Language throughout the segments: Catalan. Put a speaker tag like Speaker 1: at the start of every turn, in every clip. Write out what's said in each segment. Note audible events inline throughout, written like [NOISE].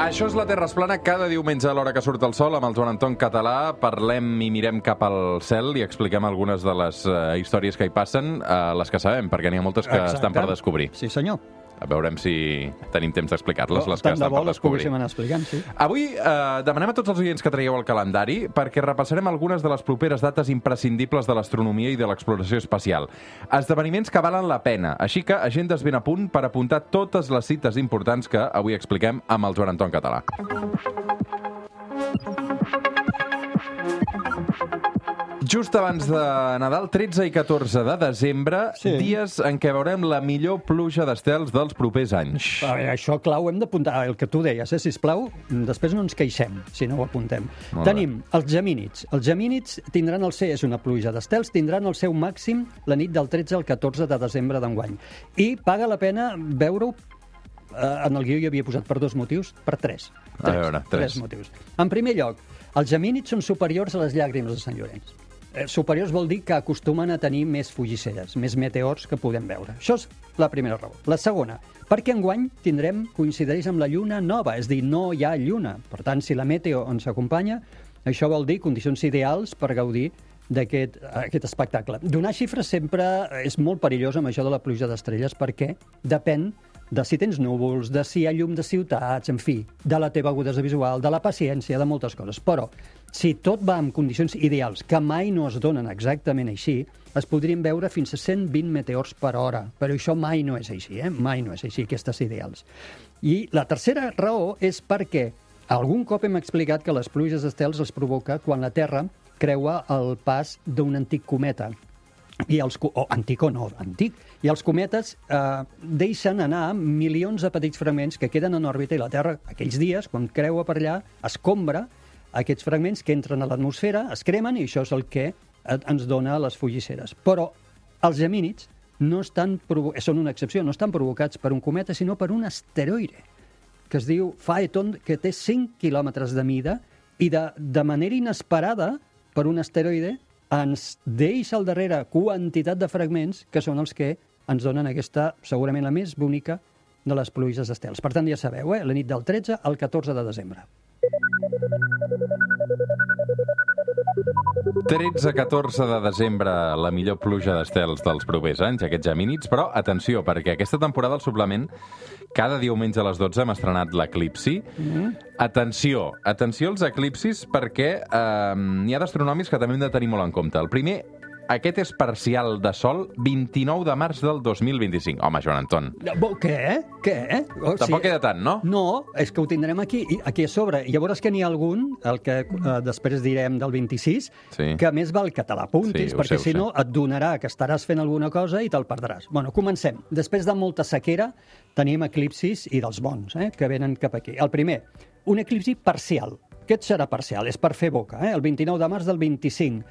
Speaker 1: Això és la Terra es plana cada diumenge a l'hora que surt el sol amb el Joan Anton Català. Parlem i mirem cap al cel i expliquem algunes de les uh, històries que hi passen, uh, les que sabem, perquè n'hi ha moltes que
Speaker 2: Exacte.
Speaker 1: estan per descobrir.
Speaker 2: Sí, senyor.
Speaker 1: A veurem si tenim temps d'explicar-les, les que estan per
Speaker 2: les
Speaker 1: descobrir.
Speaker 2: poguéssim anar explicant, sí.
Speaker 1: Avui eh, demanem a tots els oients que traieu el calendari perquè repassarem algunes de les properes dates imprescindibles de l'astronomia i de l'exploració espacial. Esdeveniments que valen la pena, així que agendes ben a punt per apuntar totes les cites importants que avui expliquem amb el Joan Anton Català. Just abans de Nadal, 13 i 14 de desembre,
Speaker 2: Sí.
Speaker 1: dies en què veurem la millor pluja d'estels dels propers anys.
Speaker 2: A veure, això, clau, hem d'apuntar el que tu deies, eh, sisplau. Després no ens queixem, si no ho apuntem.
Speaker 1: Molt bé.
Speaker 2: Tenim els gemínids. Els gemínids tindran el seu, és una pluja d'estels, tindran el seu màxim la nit del 13 al 14 de desembre d'enguany. I paga la pena veure-ho eh, en el guió hi havia posat per dos motius, per tres.
Speaker 1: A
Speaker 2: tres
Speaker 1: veure, tres.
Speaker 2: tres motius. En primer lloc, els gemínids són superiors a les llàgrimes de Sant Llorenç. Eh, superiors vol dir que acostumen a tenir més fugisseres, més meteors que podem veure. Això és la primera raó. La segona, perquè enguany tindrem, coincideix amb la lluna nova, és dir, no hi ha lluna. Per tant, si la meteo ens acompanya, això vol dir condicions ideals per gaudir d'aquest aquest espectacle. Donar xifres sempre és molt perillós amb això de la pluja d'estrelles perquè depèn de si tens núvols, de si hi ha llum de ciutats, en fi, de la teva agudesa visual, de la paciència, de moltes coses. Però, si tot va en condicions ideals, que mai no es donen exactament així, es podrien veure fins a 120 meteors per hora. Però això mai no és així, eh? Mai no és així, aquestes ideals. I la tercera raó és perquè algun cop hem explicat que les pluges d'estels es provoca quan la Terra creua el pas d'un antic cometa, i els, o antic o no, antic, i els cometes eh, deixen anar milions de petits fragments que queden en òrbita i la Terra, aquells dies, quan creua per allà, escombra aquests fragments que entren a l'atmosfera, es cremen i això és el que eh, ens dona les fugisseres. Però els gemínids no estan són una excepció, no estan provocats per un cometa, sinó per un asteroide que es diu Phaeton, que té 5 quilòmetres de mida i de, de manera inesperada per un asteroide ens deixa al darrere quantitat de fragments que són els que ens donen aquesta, segurament la més bonica de les pluges d'estels. Per tant, ja sabeu, eh? la nit del 13 al 14 de desembre.
Speaker 1: 13-14 de desembre, la millor pluja d'estels dels propers anys, aquests gemínids, però atenció, perquè aquesta temporada al suplement, cada diumenge a les 12 hem estrenat l'eclipsi. Mm -hmm. Atenció, atenció als eclipsis perquè eh, n'hi ha d'astronomis que també hem de tenir molt en compte. El primer, aquest és parcial de sol, 29 de març del 2025. Home, Joan Anton,
Speaker 2: Bo, què? Què? O
Speaker 1: tampoc queda tant, no?
Speaker 2: No, és que ho tindrem aquí, aquí a sobre. I llavors que n'hi ha algun, el que eh, després direm del 26,
Speaker 1: Sí.
Speaker 2: que més val que te l'apuntis,
Speaker 1: Sí,
Speaker 2: perquè
Speaker 1: sé,
Speaker 2: si
Speaker 1: sé.
Speaker 2: no et donarà que estaràs fent alguna cosa i te'l perdràs. Bueno, comencem. Després de molta sequera, tenim eclipsis i dels bons, eh, que venen cap aquí. El primer, un eclipsi parcial. Aquest serà parcial, és per fer boca, eh? el 29 de març del 25,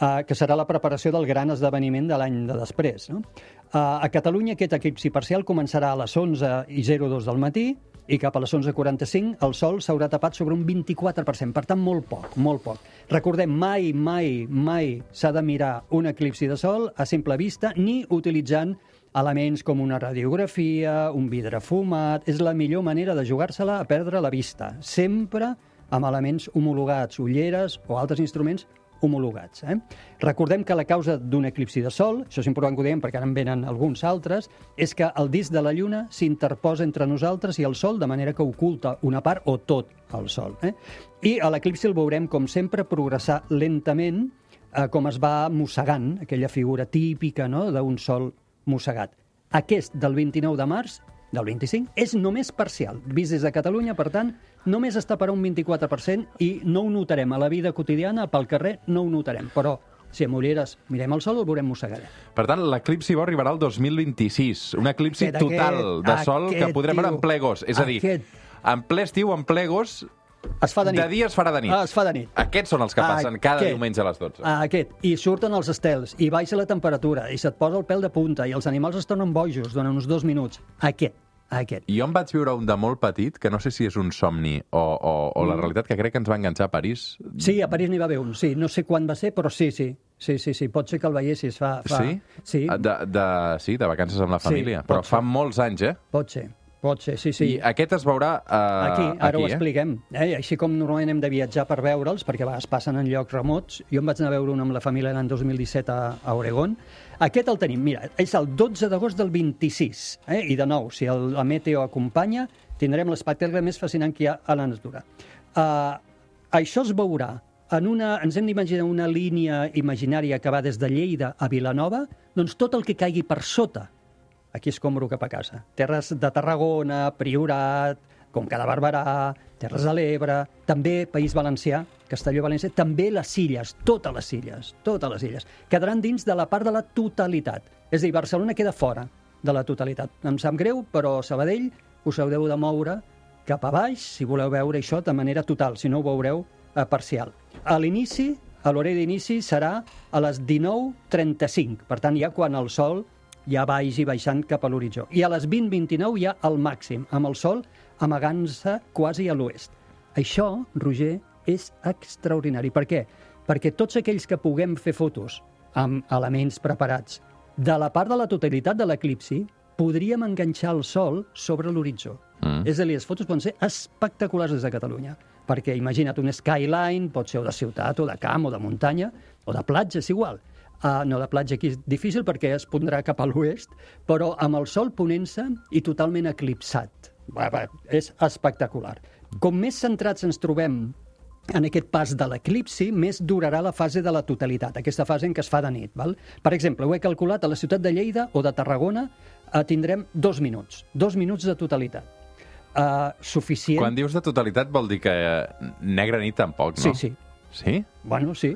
Speaker 2: eh, que serà la preparació del gran esdeveniment de l'any de després. No? Eh, a Catalunya aquest eclipsi parcial començarà a les 11 i 02 del matí i cap a les 11.45 el sol s'haurà tapat sobre un 24%, per tant molt poc, molt poc. Recordem, mai, mai, mai s'ha de mirar un eclipsi de sol a simple vista ni utilitzant elements com una radiografia, un vidre fumat... És la millor manera de jugar-se-la a perdre la vista. Sempre amb elements homologats, ulleres o altres instruments homologats. Eh? Recordem que la causa d'un eclipsi de sol, això és important que ho diguem perquè ara en venen alguns altres, és que el disc de la Lluna s'interposa entre nosaltres i el Sol de manera que oculta una part o tot el Sol. Eh? I a l'eclipsi el veurem, com sempre, progressar lentament eh, com es va mossegant, aquella figura típica no?, d'un Sol mossegat. Aquest del 29 de març del 25 és només parcial. Vist des de Catalunya, per tant, només està per un 24% i no ho notarem a la vida quotidiana, pel carrer no ho notarem, però si amb ulleres mirem el sol el veurem mossegadet.
Speaker 1: Per tant, l'eclipsi bo arribarà al 2026. Un eclipsi
Speaker 2: Aquest,
Speaker 1: total
Speaker 2: aquest,
Speaker 1: de sol que podrem veure en
Speaker 2: tio,
Speaker 1: ple agost. És a dir,
Speaker 2: aquest.
Speaker 1: en ple estiu, en ple agost,
Speaker 2: Es fa de nit.
Speaker 1: De dia es farà de nit.
Speaker 2: Ah, es fa de nit.
Speaker 1: Aquests són els que passen cada
Speaker 2: aquest.
Speaker 1: diumenge a les 12.
Speaker 2: Ah, aquest. I surten els estels, i baixa la temperatura, i se't posa el pèl de punta, i els animals es tornen bojos durant uns dos minuts. Aquest. Aquest.
Speaker 1: Jo em vaig viure un de molt petit, que no sé si és un somni o, o, o
Speaker 2: Mm.
Speaker 1: la realitat, que crec que ens va enganxar a París.
Speaker 2: Sí, a París n'hi va haver un, sí. No sé quan va ser, però sí, sí. Sí, sí, sí. Pot ser que el veiessis fa... fa...
Speaker 1: Sí?
Speaker 2: Sí,
Speaker 1: De, de, sí, de vacances amb la
Speaker 2: Sí,
Speaker 1: família.
Speaker 2: pot
Speaker 1: Però fa molts anys, eh?
Speaker 2: pot ser. Pot ser, sí, sí.
Speaker 1: I aquest es veurà uh,
Speaker 2: Aquí, ara
Speaker 1: aquí,
Speaker 2: ho
Speaker 1: eh?
Speaker 2: expliquem. Eh? Així com normalment hem de viatjar per veure'ls, perquè a vegades passen en llocs remots, jo em vaig anar a veure un amb la família l'any 2017 a, a Oregon. Aquest el tenim, mira, és el 12 d'agost del 26. Eh? I de nou, si el, la meteo acompanya, tindrem l'espectacle més fascinant que hi ha a la natura. Uh, això es veurà en una, ens hem d'imaginar una línia imaginària que va des de Lleida a Vilanova, doncs tot el que caigui per sota aquí escombro cap a casa. Terres de Tarragona, Priorat, Conca de Barberà, Terres de l'Ebre, també País Valencià, Castelló València, també les illes, totes les illes, totes les illes, quedaran dins de la part de la totalitat. És a dir, Barcelona queda fora de la totalitat. Em sap greu, però Sabadell us haureu de moure cap a baix si voleu veure això de manera total, si no ho veureu eh, parcial. A l'inici, a l'horari d'inici, serà a les 19.35, per tant, ja quan el sol ja vagi baixant cap a l'horitzó. I a les 20.29 ja al màxim, amb el sol amagant-se quasi a l'oest. Això, Roger, és extraordinari. Per què? Perquè tots aquells que puguem fer fotos amb elements preparats de la part de la totalitat de l'eclipsi, podríem enganxar el sol sobre l'horitzó. Mm. És a dir, les fotos poden ser espectaculars des de Catalunya, perquè imagina't un skyline, pot ser o de ciutat, o de camp, o de muntanya, o de platja, és igual. Uh, no, de platja aquí és difícil perquè es pondrà cap a l'oest, però amb el sol ponent-se i totalment eclipsat. Va, va, és espectacular. Com més centrats ens trobem en aquest pas de l'eclipsi, més durarà la fase de la totalitat, aquesta fase en què es fa de nit. Val? Per exemple, ho he calculat, a la ciutat de Lleida o de Tarragona eh, tindrem dos minuts, dos minuts de totalitat. Uh, suficient...
Speaker 1: Quan dius de totalitat vol dir que eh, negra nit tampoc, no?
Speaker 2: Sí, sí.
Speaker 1: Sí?
Speaker 2: Bueno, sí.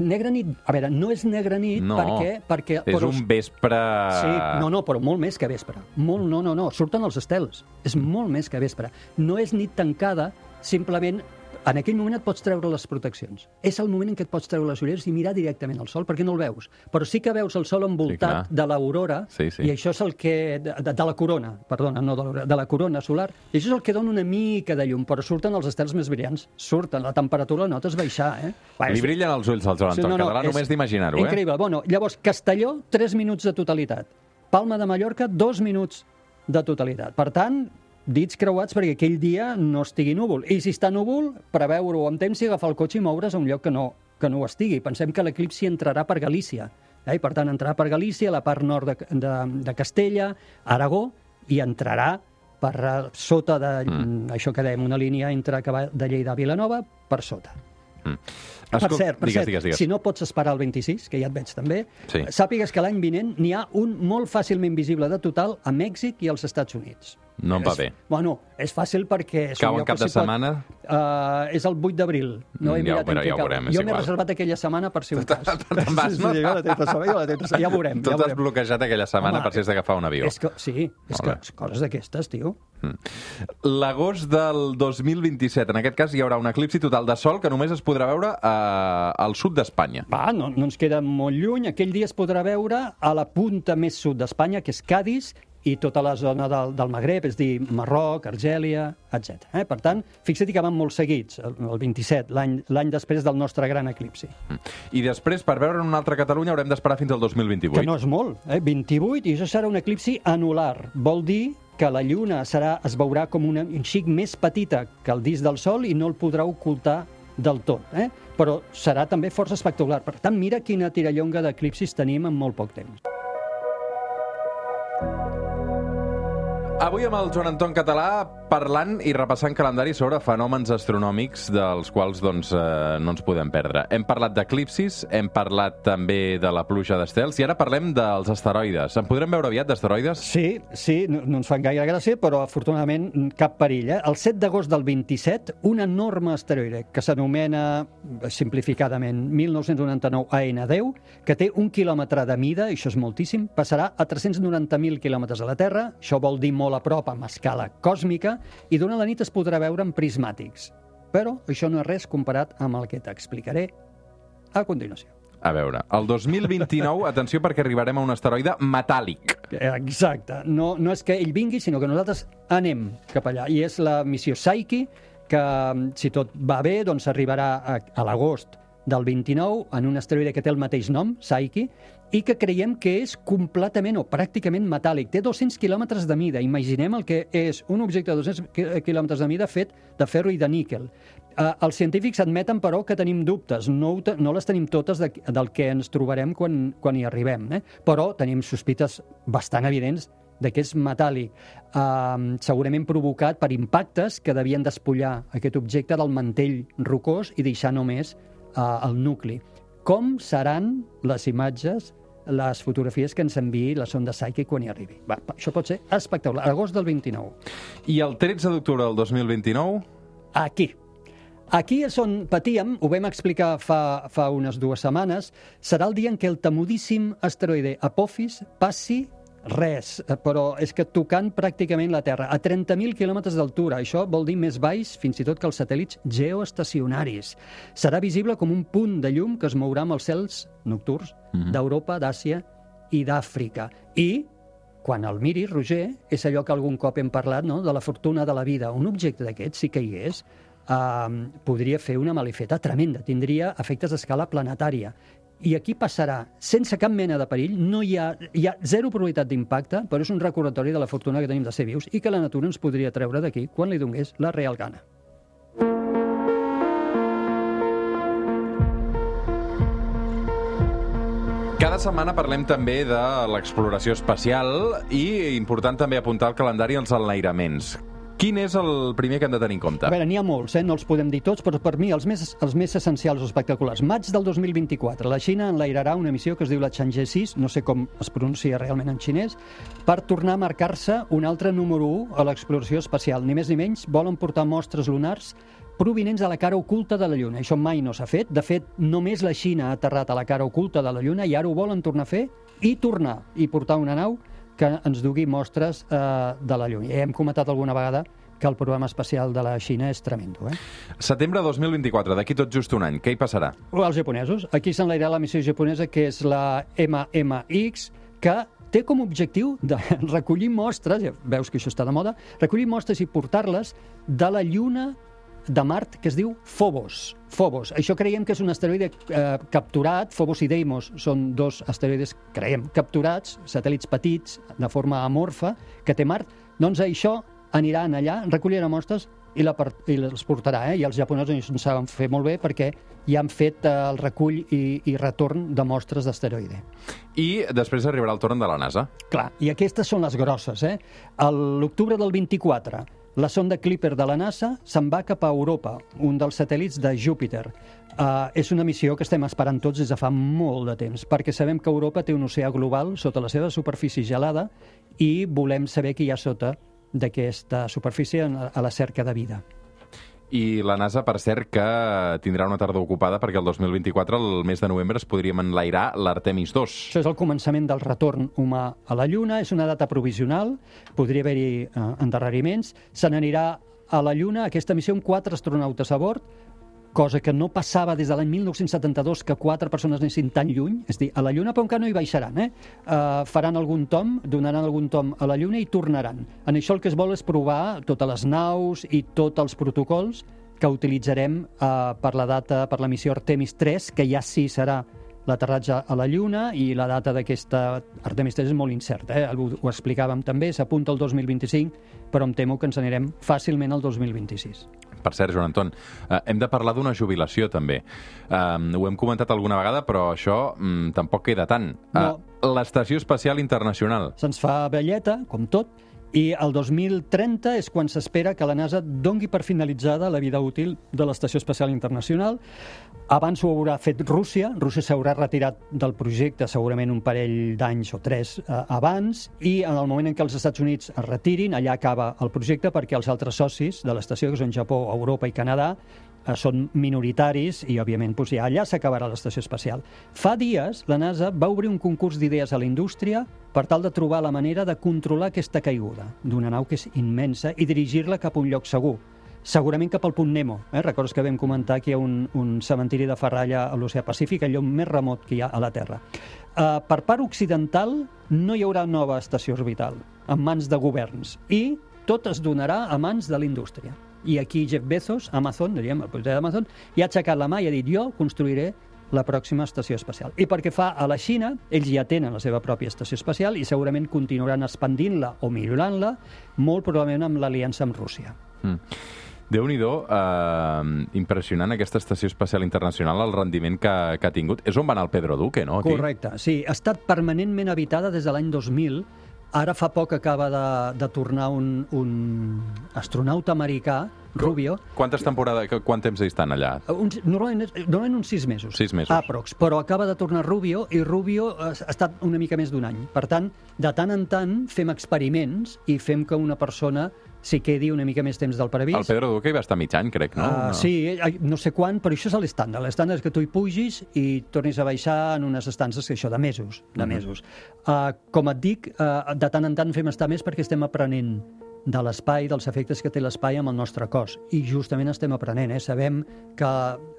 Speaker 2: Negra nit, a veure, no és negra nit
Speaker 1: No.
Speaker 2: perquè... perquè
Speaker 1: És
Speaker 2: però-
Speaker 1: un vespre...
Speaker 2: Sí, no, no, però molt més que vespre. Molt, no, no, no, surten els estels. És molt més que vespre. No és nit tancada, simplement en aquell moment et pots treure les proteccions. És el moment en què et pots treure les ulleres i mirar directament al sol, perquè no el veus. Però sí que veus el sol envoltat
Speaker 1: clar.
Speaker 2: de l'aurora,
Speaker 1: Sí, sí.
Speaker 2: i això és el que... De, de, la corona, perdona, no de l'aurora, de la corona solar, i això és el que dona una mica de llum, però surten els estels més brillants. Surten, la temperatura la notes baixar, eh? Va,
Speaker 1: Li
Speaker 2: és-
Speaker 1: brillen els ulls al Joan
Speaker 2: Sí,
Speaker 1: Anton Català
Speaker 2: és
Speaker 1: només d'imaginar-ho, eh?
Speaker 2: Increïble. Bueno, llavors, Castelló, 3 minuts de totalitat. Palma de Mallorca, 2 minuts de totalitat. Per tant, dits creuats perquè aquell dia no estigui núvol. I si està núvol, preveure-ho amb temps i agafar el cotxe i moure's a un lloc que no, que no ho estigui. Pensem que l'eclipsi entrarà per Galícia. Eh? I, per tant, entrarà per Galícia, la part nord de, de, de Castella, Aragó, i entrarà per eh, sota de, mm. això que dèiem, una línia entre que va de Lleida a Vilanova, per sota. Per
Speaker 1: Escol-
Speaker 2: cert, per
Speaker 1: digues,
Speaker 2: cert
Speaker 1: digues, digues.
Speaker 2: si no pots esperar el 26, que ja et veig també,
Speaker 1: Sí.
Speaker 2: sàpigues que l'any vinent n'hi ha un molt fàcilment visible de total a Mèxic i als Estats Units.
Speaker 1: No em va
Speaker 2: és,
Speaker 1: bé.
Speaker 2: Bueno, és fàcil perquè...
Speaker 1: Cau en cap
Speaker 2: que
Speaker 1: de setmana?
Speaker 2: Uh, és el 8 d'abril. No he
Speaker 1: Mm, ja ho
Speaker 2: mirat en
Speaker 1: veurem,
Speaker 2: què
Speaker 1: ja ho
Speaker 2: cau.
Speaker 1: veurem,
Speaker 2: Jo m'he reservat aquella setmana per si un cas.
Speaker 1: Te'n vas,
Speaker 2: sí,
Speaker 1: no?
Speaker 2: sí, jo la tinc reservada, jo la tinc reservada. Ja ho [LAUGHS] veurem,
Speaker 1: Tu
Speaker 2: ja ho
Speaker 1: t'has bloquejat aquella setmana
Speaker 2: Home,
Speaker 1: per si has d'agafar un avió.
Speaker 2: És que, sí, és que coses d'aquestes, tio.
Speaker 1: L'agost del 2027, en aquest cas, hi haurà un eclipsi total de sol que només es podrà veure eh, al sud d'Espanya.
Speaker 2: Va, no, no ens queda molt lluny. Aquell dia es podrà veure a la punta més sud d'Espanya, que és Cádiz, i tota la zona del, del Magreb, és dir, Marroc, Argèlia, etc. Eh? Per tant, fixa't que van molt seguits, el, el 27, l'any després del nostre gran eclipsi.
Speaker 1: I després, per veure una altra Catalunya, haurem d'esperar fins al 2028.
Speaker 2: Que no és molt, eh? 28, i això serà un eclipsi anular. Vol dir que la Lluna serà, es veurà com una, un xic més petita que el disc del Sol i no el podrà ocultar del tot, eh? però serà també força espectacular. Per tant, mira quina tirallonga d'eclipsis tenim en molt poc temps.
Speaker 1: Avui amb el Joan Anton Català parlant i repassant calendari sobre fenòmens astronòmics dels quals doncs, eh, no ens podem perdre. Hem parlat d'eclipsis, hem parlat també de la pluja d'estels i ara parlem dels asteroides. En podrem veure aviat d'asteroides?
Speaker 2: Sí, sí, no, no ens fan gaire gràcia, però afortunadament cap perill. Eh? El 7 d'agost del 27, un enorme asteroide que s'anomena, simplificadament, 1999 AN10, que té un quilòmetre de mida, això és moltíssim, passarà a 390.000 quilòmetres a la Terra, això vol dir molt a prop amb escala còsmica, i durant la nit es podrà veure en prismàtics. Però això no és res comparat amb el que t'explicaré a continuació.
Speaker 1: A veure, el 2029, [LAUGHS] atenció perquè arribarem a un asteroide metàl·lic.
Speaker 2: Exacte. No, no és que ell vingui, sinó que nosaltres anem cap allà. I és la missió Psyche, que, si tot va bé, doncs arribarà a, a l'agost del 29 en un asteroide que té el mateix nom, Psyche, i que creiem que és completament o pràcticament metàl·lic. Té 200 quilòmetres de mida. Imaginem el que és un objecte de 200 qui- quilòmetres de mida fet de ferro i de níquel. Uh, els científics admeten, però, que tenim dubtes. No, no les tenim totes de, del que ens trobarem quan, quan hi arribem. Eh? Però tenim sospites bastant evidents de que és metàl·lic, uh, segurament provocat per impactes que devien despullar aquest objecte del mantell rocós i deixar només el nucli. Com seran les imatges, les fotografies que ens enviï la sonda Psyche quan hi arribi? Va, això pot ser espectacular. Agost del 29.
Speaker 1: I el 13 d'octubre del 2029,
Speaker 2: Aquí. Aquí és on patíem, ho vam explicar fa, fa unes dues setmanes, serà el dia en què el temudíssim asteroide Apophis passi res, eh, però és que tocant pràcticament la Terra, a 30.000 quilòmetres d'altura. Això vol dir més baix fins i tot que els satèl·lits geoestacionaris. Serà visible com un punt de llum que es mourà amb els cels nocturns d'Europa, d'Àsia i d'Àfrica. I quan el miris, Roger, és allò que algun cop hem parlat, no?, de la fortuna de la vida. Un objecte d'aquest sí que hi és, eh, podria fer una malifeta tremenda, tindria efectes a escala planetària. I aquí passarà sense cap mena de perill, no hi ha, hi ha zero probabilitat d'impacte, però és un recordatori de la fortuna que tenim de ser vius i que la natura ens podria treure d'aquí quan li donés la real gana.
Speaker 1: Cada setmana parlem també de l'exploració espacial i important també apuntar al calendari els enlairaments. Quin és el primer que hem de tenir en compte?
Speaker 2: A veure, n'hi ha molts, eh? no els podem dir tots, però per mi els més, els més essencials o espectaculars. Maig del 2024, la Xina enlairarà una missió que es diu la Chang'e 6, no sé com es pronuncia realment en xinès, per tornar a marcar-se un altre número 1 a l'exploració espacial. Ni més ni menys, volen portar mostres lunars provinents de la cara oculta de la Lluna. Això mai no s'ha fet. De fet, només la Xina ha aterrat a la cara oculta de la Lluna i ara ho volen tornar a fer i tornar i portar una nau que ens dugui mostres eh, de la Lluna. Ja hem comentat alguna vegada que el programa espacial de la Xina és tremendo. Eh?
Speaker 1: Setembre 2024, d'aquí tot just un any. Què hi passarà?
Speaker 2: Els japonesos. Aquí s'enlairà la missió japonesa, que és la MMX, que té com a objectiu de [LAUGHS] recollir mostres, ja veus que això està de moda, recollir mostres i portar-les de la Lluna de Mart que es diu Phobos. Phobos. Això creiem que és un asteroide eh, capturat. Phobos i Deimos són dos asteroides, creiem, capturats, satèl·lits petits, de forma amorfa, que té Mart. Doncs això aniran allà, recollirà mostres i, la, i les portarà. Eh? I els japonesos en saben fer molt bé perquè ja han fet eh, el recull i, i retorn de mostres d'asteroide.
Speaker 1: I després arribarà el torn de la NASA.
Speaker 2: Clar, i aquestes són les grosses. Eh? L'octubre del 24, la sonda Clipper de la NASA se'n va cap a Europa, un dels satèl·lits de Júpiter. Uh, és una missió que estem esperant tots des de fa molt de temps, perquè sabem que Europa té un oceà global sota la seva superfície gelada i volem saber què hi ha sota d'aquesta superfície a la cerca de vida.
Speaker 1: I la NASA, per cert, que tindrà una tarda ocupada perquè el 2024, el mes de novembre, es podríem enlairar l'Artemis 2.
Speaker 2: Això és el començament del retorn humà a la Lluna, és una data provisional, podria haver-hi eh, endarreriments, se n'anirà a la Lluna. Aquesta missió amb quatre astronautes a bord, cosa que no passava des de l'any 1972 que quatre persones anessin tan lluny, és dir, a la Lluna però encara no hi baixaran, eh? Uh, faran algun tom, donaran algun tom a la Lluna i tornaran. En això el que es vol és provar totes les naus i tots els protocols que utilitzarem uh, per la data, per la missió Artemis 3, que ja sí serà l'aterratge a la Lluna i la data d'aquesta Artemis 3 és molt incerta, eh? ho, ho explicàvem també, s'apunta el 2025, però em temo que ens anirem fàcilment al 2026.
Speaker 1: Per cert, Joan Anton, eh, hem de parlar d'una jubilació, també. Um, ho hem comentat alguna vegada, però això mm, tampoc queda tant.
Speaker 2: No.
Speaker 1: Uh, L'Estació Espacial Internacional.
Speaker 2: Se'ns fa velleta, com tot, i el 2030 és quan s'espera que la NASA dongui per finalitzada la vida útil de l'Estació Espacial Internacional. Abans ho haurà fet Rússia. Rússia s'haurà retirat del projecte segurament un parell d'anys o tres eh, abans i en el moment en què els Estats Units es retirin, allà acaba el projecte perquè els altres socis de l'estació, que són Japó, Europa i Canadà, són minoritaris i, òbviament, doncs, ja allà s'acabarà l'estació espacial. Fa dies, la NASA va obrir un concurs d'idees a la indústria per tal de trobar la manera de controlar aquesta caiguda d'una nau que és immensa i dirigir-la cap a un lloc segur. segurament cap al punt Nemo. Eh? Recordes que vam comentar que hi ha un, un cementiri de ferralla a l'oceà Pacífic, el lloc més remot que hi ha a la Terra. Uh, per part occidental no hi haurà nova estació orbital en mans de governs i tot es donarà a mans de la indústria. I aquí Jeff Bezos, Amazon, diríem, el propietari d'Amazon, ja ha aixecat la mà i ha dit jo construiré la pròxima estació espacial. I perquè fa a la Xina, ells ja tenen la seva pròpia estació espacial i segurament continuaran expandint-la o millorant-la, molt probablement amb l'aliança amb Rússia.
Speaker 1: Mm. Déu-n'hi-do, eh, impressionant aquesta estació espacial internacional, el rendiment que, que ha tingut. És on va anar el Pedro Duque, no? Aquí?
Speaker 2: Correcte, sí. Ha estat permanentment habitada des de l'any 2000. Ara fa poc acaba de, de tornar un, un astronauta americà, Rubio,
Speaker 1: Quantes temporades, quant temps hi estan allà?
Speaker 2: uns, normalment, normalment uns sis mesos.
Speaker 1: Sis mesos.
Speaker 2: Aprox, però acaba de tornar Rubio i Rubio ha estat una mica més d'un any. Per tant, de tant en tant fem experiments i fem que una persona s'hi quedi una mica més temps del previst.
Speaker 1: El Pedro Duque hi va estar mig any, crec, no?
Speaker 2: Uh, sí, eh, no sé quan, però això és l'estàndard. L'estàndard és que tu hi pugis i tornis a baixar en unes estances, que això, de mesos. De mesos. Uh, com et dic, uh, de tant en tant fem estar més perquè estem aprenent de l'espai, dels efectes que té l'espai amb el nostre cos. I justament estem aprenent, eh? Sabem que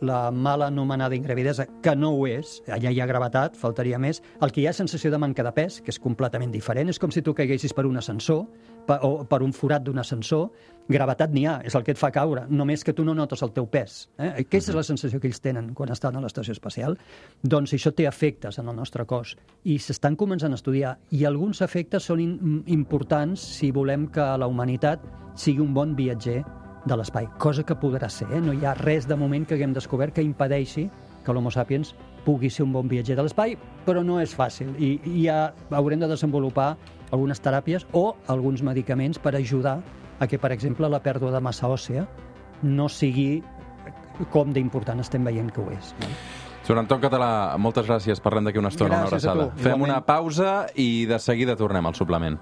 Speaker 2: la mala anomenada ingravidesa, que no ho és, allà hi ha gravetat, faltaria més, el que hi ha sensació de manca de pes, que és completament diferent, és com si tu caiguessis per un ascensor, per, o per un forat d'un ascensor, gravetat n'hi ha, és el que et fa caure, només que tu no notes el teu pes. Eh? Aquesta és la sensació que ells tenen quan estan a l'estació espacial. Doncs això té efectes en el nostre cos i s'estan començant a estudiar i alguns efectes són in importants si volem que la humanitat sigui un bon viatger de l'espai, cosa que podrà ser. Eh? No hi ha res de moment que haguem descobert que impedeixi que l'Homo sapiens pugui ser un bon viatger de l'espai, però no és fàcil i, i ja haurem de desenvolupar algunes teràpies o alguns medicaments per ajudar a que, per exemple, la pèrdua de massa òssea no sigui com d'important estem veient que ho és. No?
Speaker 1: Joan Anton Català, moltes gràcies. Parlem d'aquí una estona,
Speaker 2: Gràcies
Speaker 1: una abraçada. Fem
Speaker 2: igualment.
Speaker 1: una pausa i de seguida tornem al suplement.